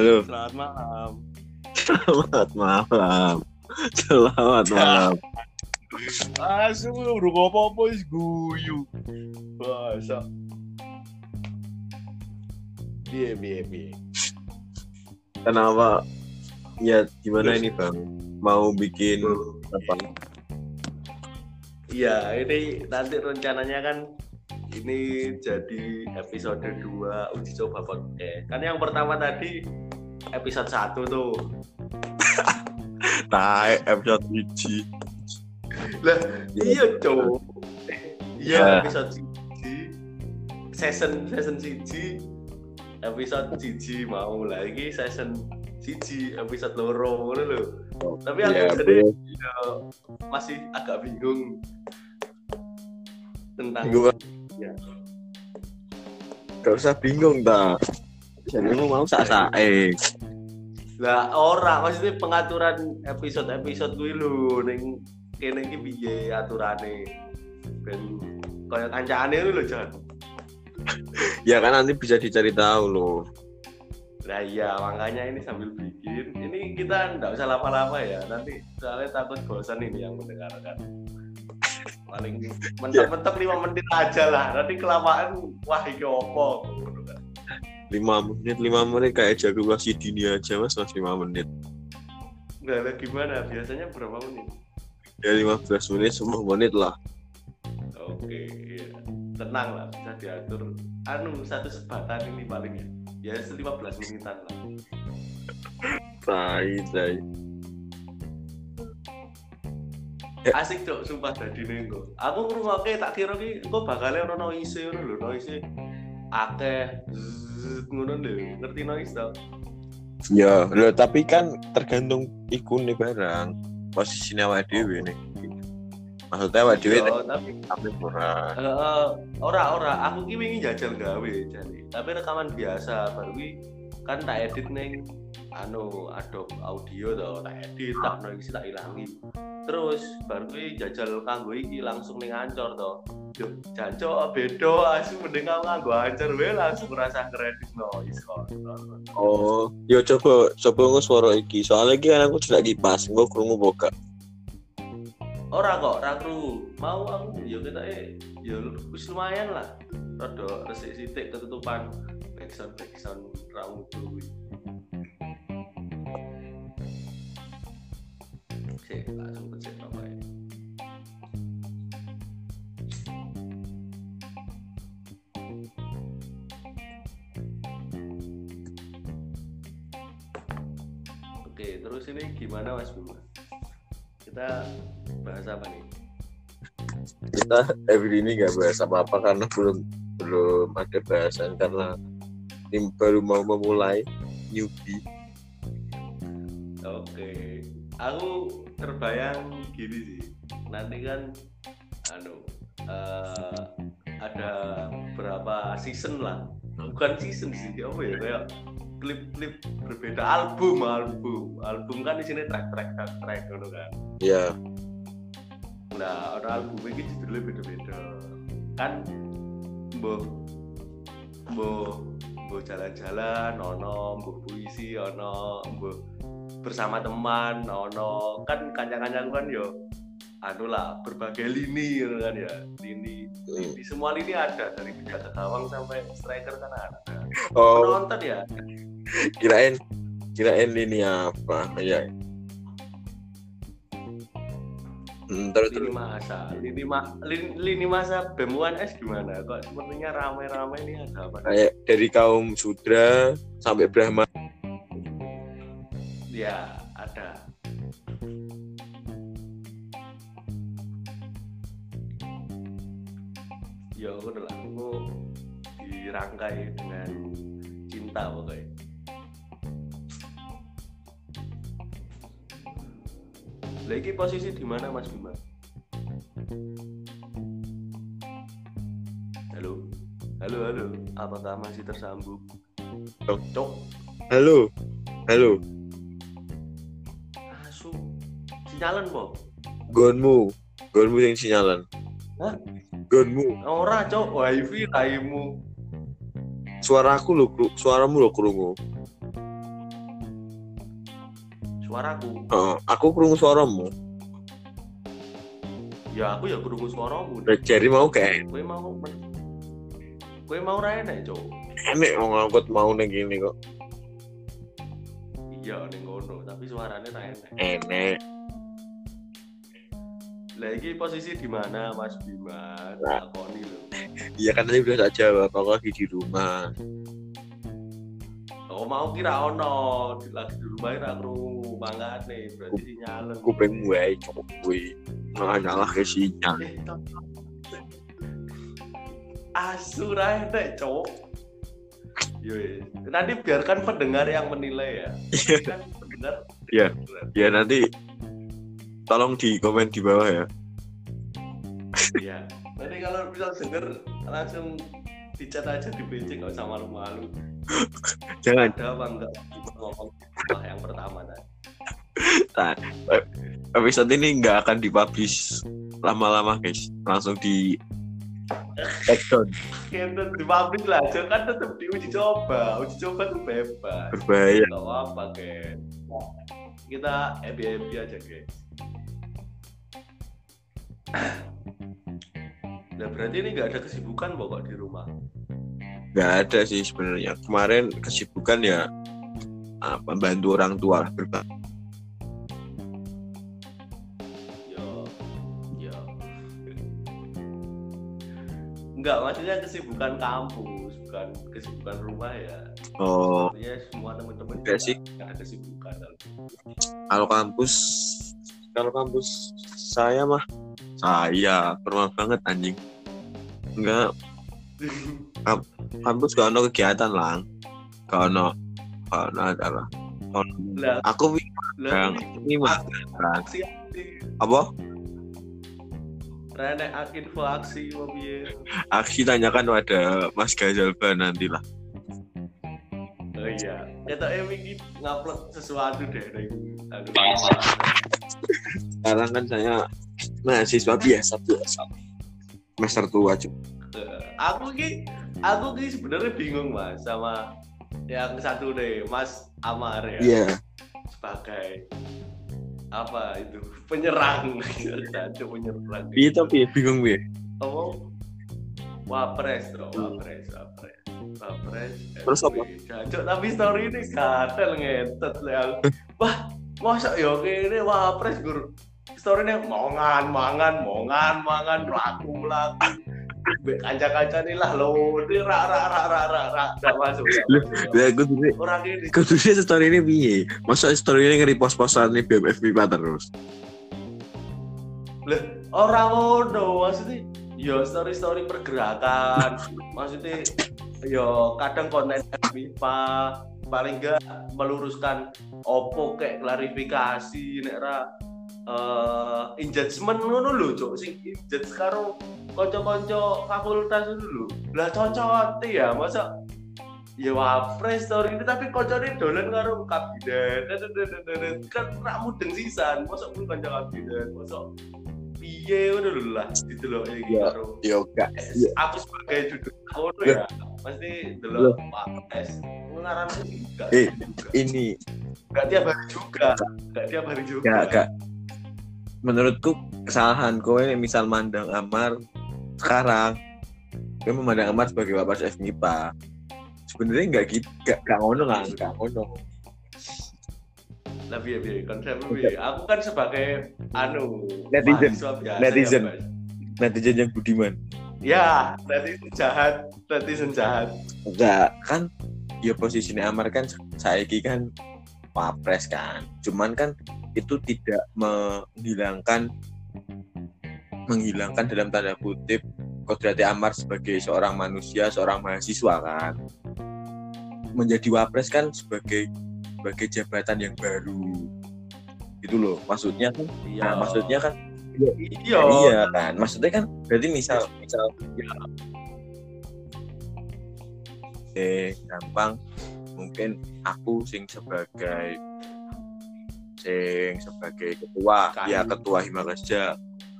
Halo. Selamat malam. Selamat malam. Selamat malam. Asu udah apa-apa wis guyu. Masa. Biye biye biye. Kenapa? Ya gimana ini bang? Mau bikin apa? Iya, ini nanti rencananya kan ini jadi episode 2 uji coba podcast. Kan yang pertama tadi episode 1 tuh. Tae episode biji. Lah, iya, Cok. Iya, Ya. episode siji. Season season siji episode siji mau lagi season siji episode loro ngono lho. Tapi aku Ya, jadi ya, masih agak bingung tentang Bingung. Ya. Gak usah bingung tak. Jadi mau mau sak sae. lah ora maksudnya pengaturan episode-episode kuwi lho ning kene iki piye aturane ben kaya kancane lho Jan. Ya kan nanti bisa dicari tahu loh. Nah iya makanya ini sambil bikin ini kita nggak usah lama-lama ya nanti soalnya takut bosan ini yang mendengarkan paling mentok-mentok lima menit aja lah nanti kelamaan wah ini opo kan. Lima menit, lima menit kayak ejakulasi dini aja mas, mas lima menit. nggak ada gimana? Biasanya berapa menit? Ya 15 menit, 10 menit lah. oke iya. tenang lah bisa diatur. Anu satu sebatan ini paling ya. Ya 15 menitan lah. Tai, tai. asik cok sumpah tadi nengko aku ngrungokke tak kira ki engko bakale ono noise ngono lho noise akeh ngono lho ngerti noise tau Ya, loh, tapi kan tergantung ikune barang. Posisinya awak dhewe nih. Maksudnya awak dhewe Iya, tapi tapi ora. eh, ora ora aku ki wingi jajal gawe jadi tapi rekaman biasa baru kan tak edit neng anu Adobe Audio to tak edit tak no isi tak ilangi terus baru ki jajal kanggo iki langsung ning ancor to. Yo, jancok beda asu mending kamu nganggo ancor wae langsung rasa kredit noise kok. Oh, yo coba coba ngus suara iki. Soalnya iki kan aku sudah kipas, engko krungu boga. ora kok ora mau aku ya kita eh ya wis lumayan lah. Rada resik sithik ketutupan. Backsound backsound raung kuwi Langsung ya Oke, terus ini gimana Mas Bima? Kita bahas apa nih? Kita every ini nggak bahas apa-apa karena belum belum ada bahasan karena ini baru mau memulai newbie. Oke, aku terbayang gini sih. Nanti kan, anu, eh, ada berapa season lah. Bukan season sih, apa ya? Kayak klip-klip berbeda. Album album. Album kan di sini track track track track gitu kan. Ya, nah ada album ini judulnya beda-beda. Kan mbok mbok mbok jalan-jalan ono mbok puisi ono mbok bersama teman ono. Kan kancang-kancang kan yo anu lah berbagai lini gitu kan ya. Lini Hmm. di semua lini ada dari penjaga gawang sampai striker kan ada. Oh. Penonton ya. Kirain kirain ini apa? Ya. Hmm, terus lini masa lini ma lini, lini masa bemuan es gimana? Kok sepertinya ramai-ramai ini ada apa? Kayak dari kaum sudra sampai brahma ya ada ya aku udah aku dirangkai dengan cinta pokoknya lagi posisi di mana Mas Bima? Halo, halo, halo. Apakah masih tersambung? Cok. Cok, halo halo sinyalan po? gonmu. Gonmu yang sinyalan. Hah? gonmu. Ora cok, wifi raimu. suaraku lo kru- suaramu lo krungu. Suaraku? Oh, aku krungu suaramu. ya aku ya krungu suaramu. Jadi mau kayak kowe mau kowe mau ra enek cok? Enek mau ngangkut mau ning gini kok. iya ning ngono tapi suaranya ra enek Enek. lagi posisi di mana Mas Bima Nah. takoni lho Iya kan tadi udah tak jawab, aku lagi di rumah. oh mau kira ono lagi di rumah kira krungu mangane berarti sinyalen Kuping gue cukup gue. Nggak nyalah ke sinyal. Eh, Cok. asu ra enek cok Yo, iya. nanti biarkan pendengar yang menilai ya. kan pendengar. Iya. Ya nanti tolong di komen di bawah ya. Iya. Nanti kalau bisa denger langsung dicat aja di PC nggak usah malu-malu. Jangan. Ada apa enggak ngomong wah, yang pertama tadi. Episode ini nggak akan dipublish lama-lama guys. Langsung di take down. Kita dipublish lah, kan tetap diuji coba. Uji coba tuh bebas. Berbahaya. Gak apa-apa, guys. Kita happy-happy aja, guys. Nah, berarti ini nggak ada kesibukan pokok di rumah. Nggak ada sih sebenarnya. Kemarin kesibukan ya apa bantu orang tua lah yo. Enggak, maksudnya kesibukan kampus, bukan kesibukan rumah ya. Oh, Ya semua teman-teman Enggak sih. ada kesibukan. kalau kampus kalau kampus saya mah saya pernah banget anjing. Enggak. Kampus gak ono kegiatan lang. Gak ono gak ono adalah Lah, aku lah. Ini mah. Apa? Rene info aksi piye? aksi tanyakan pada Mas Gazalba nanti lah. Oh iya, kita ini ngupload sesuatu deh aduh. sekarang kan saya mahasiswa biasa biasa semester tua cuy Eh, aku ki aku ki sebenarnya bingung mas sama yang satu deh mas Amar ya. Iya. Sebagai apa itu? Penyerang. Satu penyerang. Iya tapi bingung gue oh wapres bro wapres wapres. Wapres Terus apa? Jancuk, tapi story ini gatel ngetet lah wah masa ya kene wapres gur story ini mongan mangan mongan mangan laku laku Mbek kanca-kanca ini lah lo ini ra ra ra ra ra ra gak masuk gak ya gue tuh orang ini. Gue tuh story ini piye? Masa story ini ngeri pos-posan nih BMF pipa terus. Orang ngono maksudnya yo story story pergerakan. Maksudnya yo kadang konten MIPA paling enggak meluruskan opo kayak klarifikasi nek ra eh engagement ngono lho cok sing engage karo kanca-kanca fakultas itu lho. Lah cocok ya masa? Ya wapres story ini tapi koncone dolan karo kabinet. Kan rak mudeng sisan. Masa pun kanca kabinet? Masa piye ngono lho lah gitu loh iki Ya. karo yo gak. Eh, aku sebagai duduk ngono ya. pasti delok wapres ngaran enggak Eh. ini. Enggak tiap hari juga. Enggak tiap hari juga. Gak gak menurutku kesalahan kowe misal mandang Amar sekarang kowe memandang Amar sebagai bapak FMIPA sebenarnya nggak gitu gak, gak ngono lah gak ngono. Lah piye piye? Konsepnya piye? Aku kan sebagai anu Netizen. biasa Netizen. ya, netizen yang budiman. Ya netizen jahat netizen jahat. Enggak kan ya posisinya Amar kan saiki kan wapres kan. Cuman kan itu tidak menghilangkan menghilangkan dalam tanda kutip kodrati Amar sebagai seorang manusia seorang mahasiswa kan. Menjadi wapres kan sebagai sebagai jabatan yang baru. Gitu loh maksudnya kan? Iya. Nah, maksudnya kan? Iya iya. Kan. Maksudnya kan berarti misal misal eh gampang. Mungkin aku sing sebagai sing sebagai ketua Kayu. ya ketua Himalasja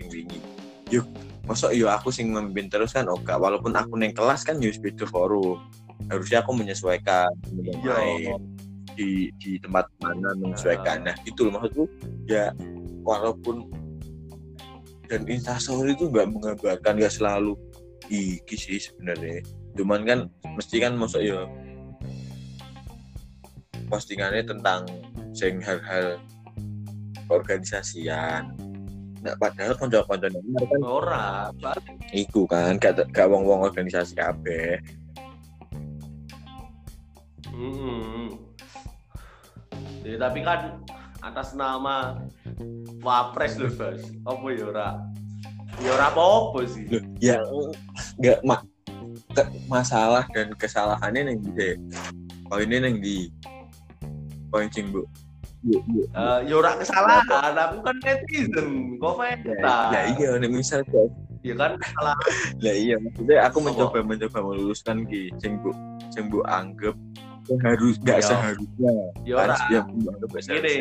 sing wingi. Yuk masa yo aku sing memimpin terus kan oke walaupun aku neng kelas kan yo beda forum harusnya aku menyesuaikan lain di di tempat mana menyesuaikan. Nah itu loh maksudku. Ya walaupun dan instastory itu nggak menggambarkan nggak selalu iki sih sebenarnya. Cuman kan mesti kan masuk ya postingannya tentang sing hal-hal organisasian nah padahal konco-konco kan ora iku kan gak gak wong-wong organisasi kabeh Hmm. Ya, tapi kan atas nama Wapres loh, Bos. Apa ya ora? Ya ora apa-apa sih. Loh, ya nggak ma ke, masalah dan kesalahannya neng di poinnya neng di poin sing ya ora kesalahan, aku kan netizen. Kok ya, feta? ya iya nih misal kok Ya kan kesalahan. lah iya maksudnya aku mencoba mencoba meluruskan ki sing bu sing bu anggap harus nggak Ya. seharusnya Ya ora. nggak Gini,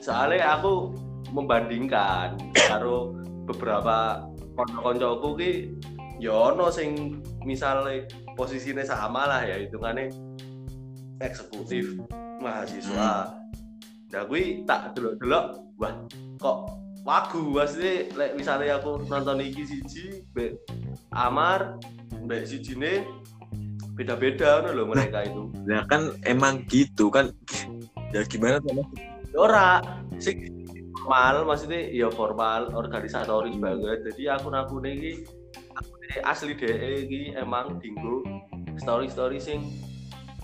soalnya aku membandingkan karo beberapa konco-koncoku ki ya ono sing misalnya posisinya sama lah ya hitungannya eksekutif mahasiswa. Nah, gue tak delok-delok, wah kok wagu. Maksudnya lek misalnya aku nonton iki siji mbek Amar mbek sijine beda-beda ngono lho mereka itu. nah kan emang gitu kan. Ya gimana tuh ora. Sing formal maksudnya ya formal organisatoris banget. Jadi akun-akun ini akun asli DE iki emang dinggo story-story sing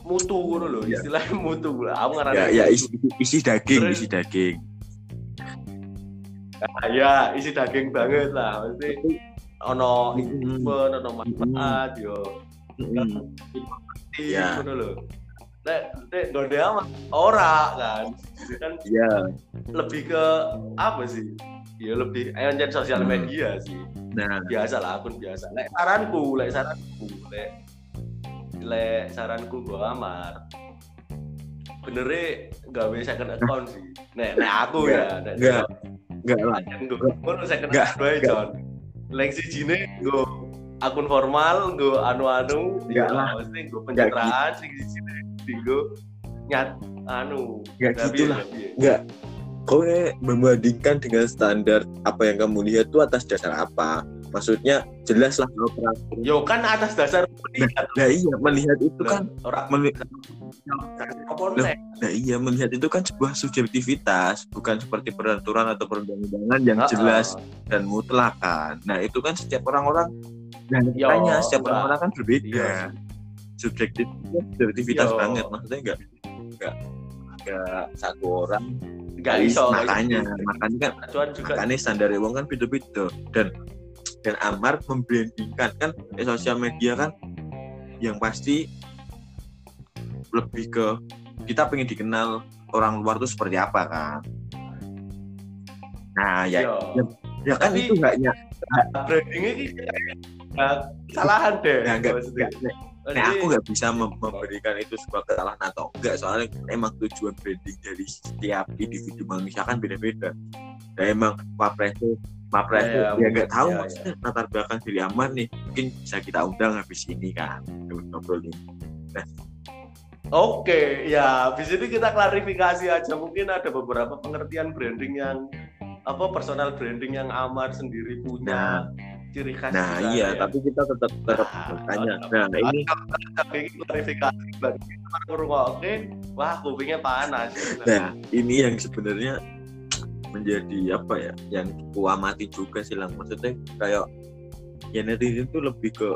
mutu ngono lho Ya. istilahnya mutu aku ya ngarani ya mutu. isi, isi daging Terus- isi daging Ah, ya isi daging banget lah maksudnya ono event ono manfaat yo Mm. iya Ya. ngono lho Nek, nek gonde amat ora kan. Kan Iya. lebih ke apa sih? Ya lebih ayo sosial Hmm. media sih. Nah, biasa lah akun biasa lek saranku lek saranku lek lek saranku gua amar bener gawe second account sih nek nek aku ya nek enggak. enggak lah. gue second account nggak. John lek sijine go akun formal go anu-anu ya lah. mesti go pencitraan sing sijine digo nyat anu Tapi gitu lah. Enggak. Kau membandingkan dengan standar apa yang kamu lihat itu atas dasar apa? Maksudnya jelas lah kalau peraturan. yo kan atas dasar melihat Nah iya melihat itu kan, orang meli- apa Loh. nah iya melihat itu kan sebuah subjektivitas, bukan seperti peraturan atau perundang-undangan yang Ah, jelas dan mutlak kan. Nah itu kan setiap orang-orang, nah Yo, makanya setiap orang-orang kan berbeda. Iya. Subjektif, subjektivitas Yo. banget, maksudnya enggak, enggak, enggak satu orang iso nggak makanya makanya kan makanya standar wong kan beda-beda dan dan Amar membrandingkan kan di sosial media kan yang pasti lebih ke kita pengen dikenal orang luar tuh seperti apa kan nah ya Yo. ya, ya kan Tapi- itu enggak ya brandingnya ini kayak kesalahan deh ya enggak, maksudnya. enggak, Nah, aku nggak bisa mem- memberikan itu sebuah kesalahan atau enggak soalnya emang tujuan branding dari setiap individu manusia kan beda-beda. Dan emang wapres itu wapres itu Ya, ya nggak tahu ya, maksudnya latar belakang diri Amar nih mungkin bisa kita undang habis ini kan ngobrol ini. Oke, ya habis ini kita klarifikasi aja. Mungkin ada beberapa pengertian branding yang apa personal branding yang Amar sendiri punya ciri khas. Nah iya ya. tapi kita tetap tetap Nah, bertanya. tetap- Nah ini Tapi ini klarifikasi bagi orang oke, wah kupingnya panas. nah ini yang sebenarnya menjadi apa ya yang ku amati juga sih lang maksudnya kayak ya netizen itu lebih ke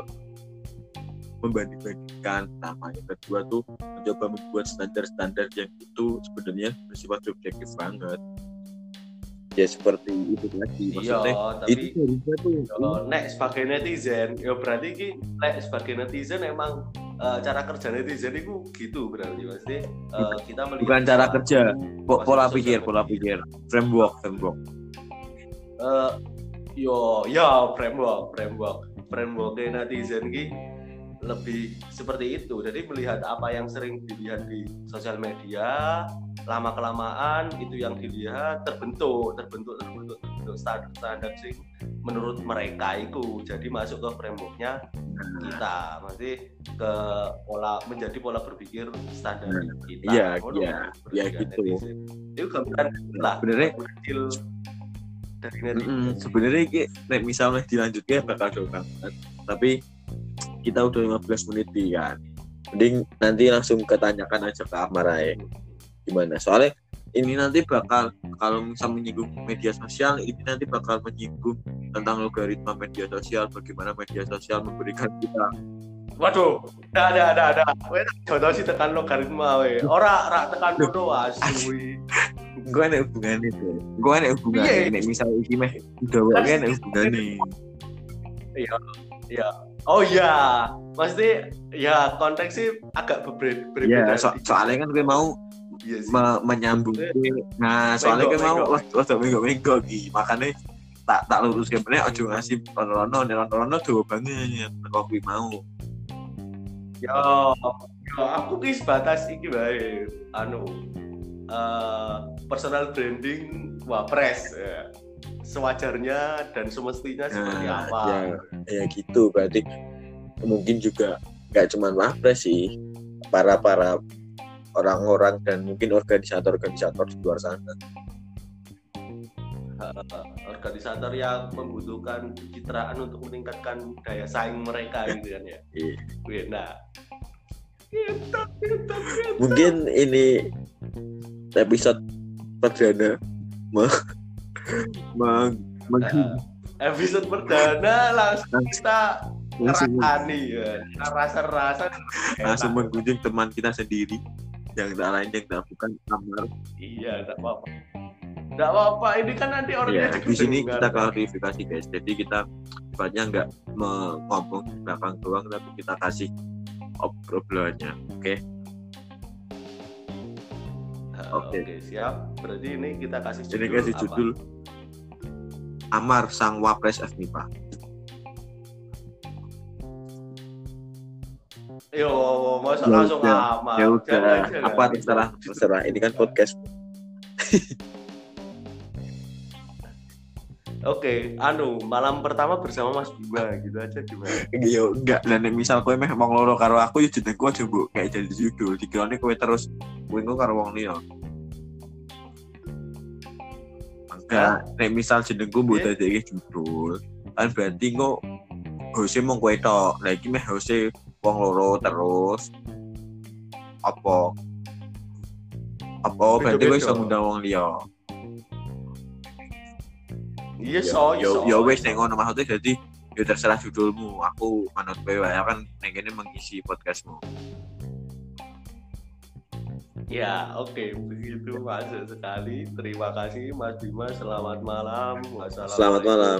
membanding-bandingkan. Pertama yang kedua tuh mencoba membuat standar-standar yang itu sebenarnya bersifat subjektif banget. Ya seperti itu tadi Iya, maksudnya tapi itu harusnya tuh. Yo, nek sebagai netizen, ya berarti ki nek sebagai netizen emang eh, cara kerja netizen itu gitu berarti pasti eh, kita melihat bukan cara kerja po- pola pikir pola pikir. Framework framework. Eh, yo yo framework framework. Framework netizen ki lebih seperti itu. Jadi melihat apa yang sering dilihat di sosial media lama kelamaan itu yang dilihat terbentuk terbentuk terbentuk terbentuk untuk standar-standar sing menurut mereka itu. Jadi masuk ke frameworknya kita. Masih ke pola menjadi pola berpikir standar kita. Iya, Ngono, iya, iya gitu. itu gambaran lah Sebenarnya kecil dari Mm-mm, sebenarnya nek misalnya dilanjutnya bakal jauh banget. Tapi kita udah 15 menit kan. Mending nanti langsung ketanyakan aja ke Ahmad aja gimana? Soalnya ini nanti bakal kalau misal menyinggung media sosial ini nanti bakal menyinggung tentang logaritma media sosial bagaimana media sosial memberikan kita Waduh, ada ada ada ada. Jodoh sih tekan logaritma we. Ora ora tekan kono asli. gue ada hubungannya tuh gue ada hubungannya Iya. nek misal ini meh udah gue ada hubungannya Iya. Iya. Oh iya, pasti ya konteks sih agak berbeda. ya so- soalnya kan gue mau Iya sih. me- menyambung nah soalnya kan mau waktu minggu minggu gitu makanya tak tak lurus ke bener ojo ngasih rono rono rono dua banget kok gue mau Yo, yo aku ki sebatas iki bae. Anu eh personal branding wapres ya. Sewajarnya dan semestinya seperti Nah, apa. ya. ya gitu berarti mungkin juga nggak cuman wapres sih para para orang-orang dan mungkin organisator-organisator di luar sana organisator yang membutuhkan pencitraan untuk meningkatkan daya saing mereka gitu kan ya. Iya. Wih, Nah, gitu, gitu, gitu. mungkin ini episode perdana me, me, me- Nah, episode perdana langsung kita langsung ngerasani ya. Rasa-rasa langsung menggunjing teman kita sendiri yang tak lain yang tak bukan Amar. Iya, enggak apa-apa. Enggak apa-apa, ini kan nanti orangnya Ya, juga di sini kita klarifikasi guys. Jadi kita sifatnya nggak ngomong di belakang doang, tapi kita kasih obrolannya. Oke, Eh, Oke. Oke, siap. Berarti ini kita kasih judul ini kasih apa? judul Amar Sang Wapres FMIPA. Yo, masa Ya langsung aman. Ya udah, Jangan, apa terserah terserah. Ini kan podcast. Oke, anu malam pertama bersama Mas Bima gitu aja gimana? Yo enggak dan misal kowe meh wong loro karo aku ya jenengku aja mbok kayak jadi judul. Dikirane kowe terus kowe engko karo wong liya. Enggak, nek misal jenengku mbok Iya. dadi judul, kan berarti kok hose mong kowe tok. Lah iki meh hose wong loro terus apa? Apa berarti Beda-beda. iso ngundang wong liya? Iya, Ya- so, ya so. ya wes nek ngono maksudnya jadi ya terserah judulmu. Aku manut kowe wae kan nek mengisi podcastmu. Ya, oke, begitu masuk sekali. Terima kasih Mas Bima. Selamat malam. Selamat malam.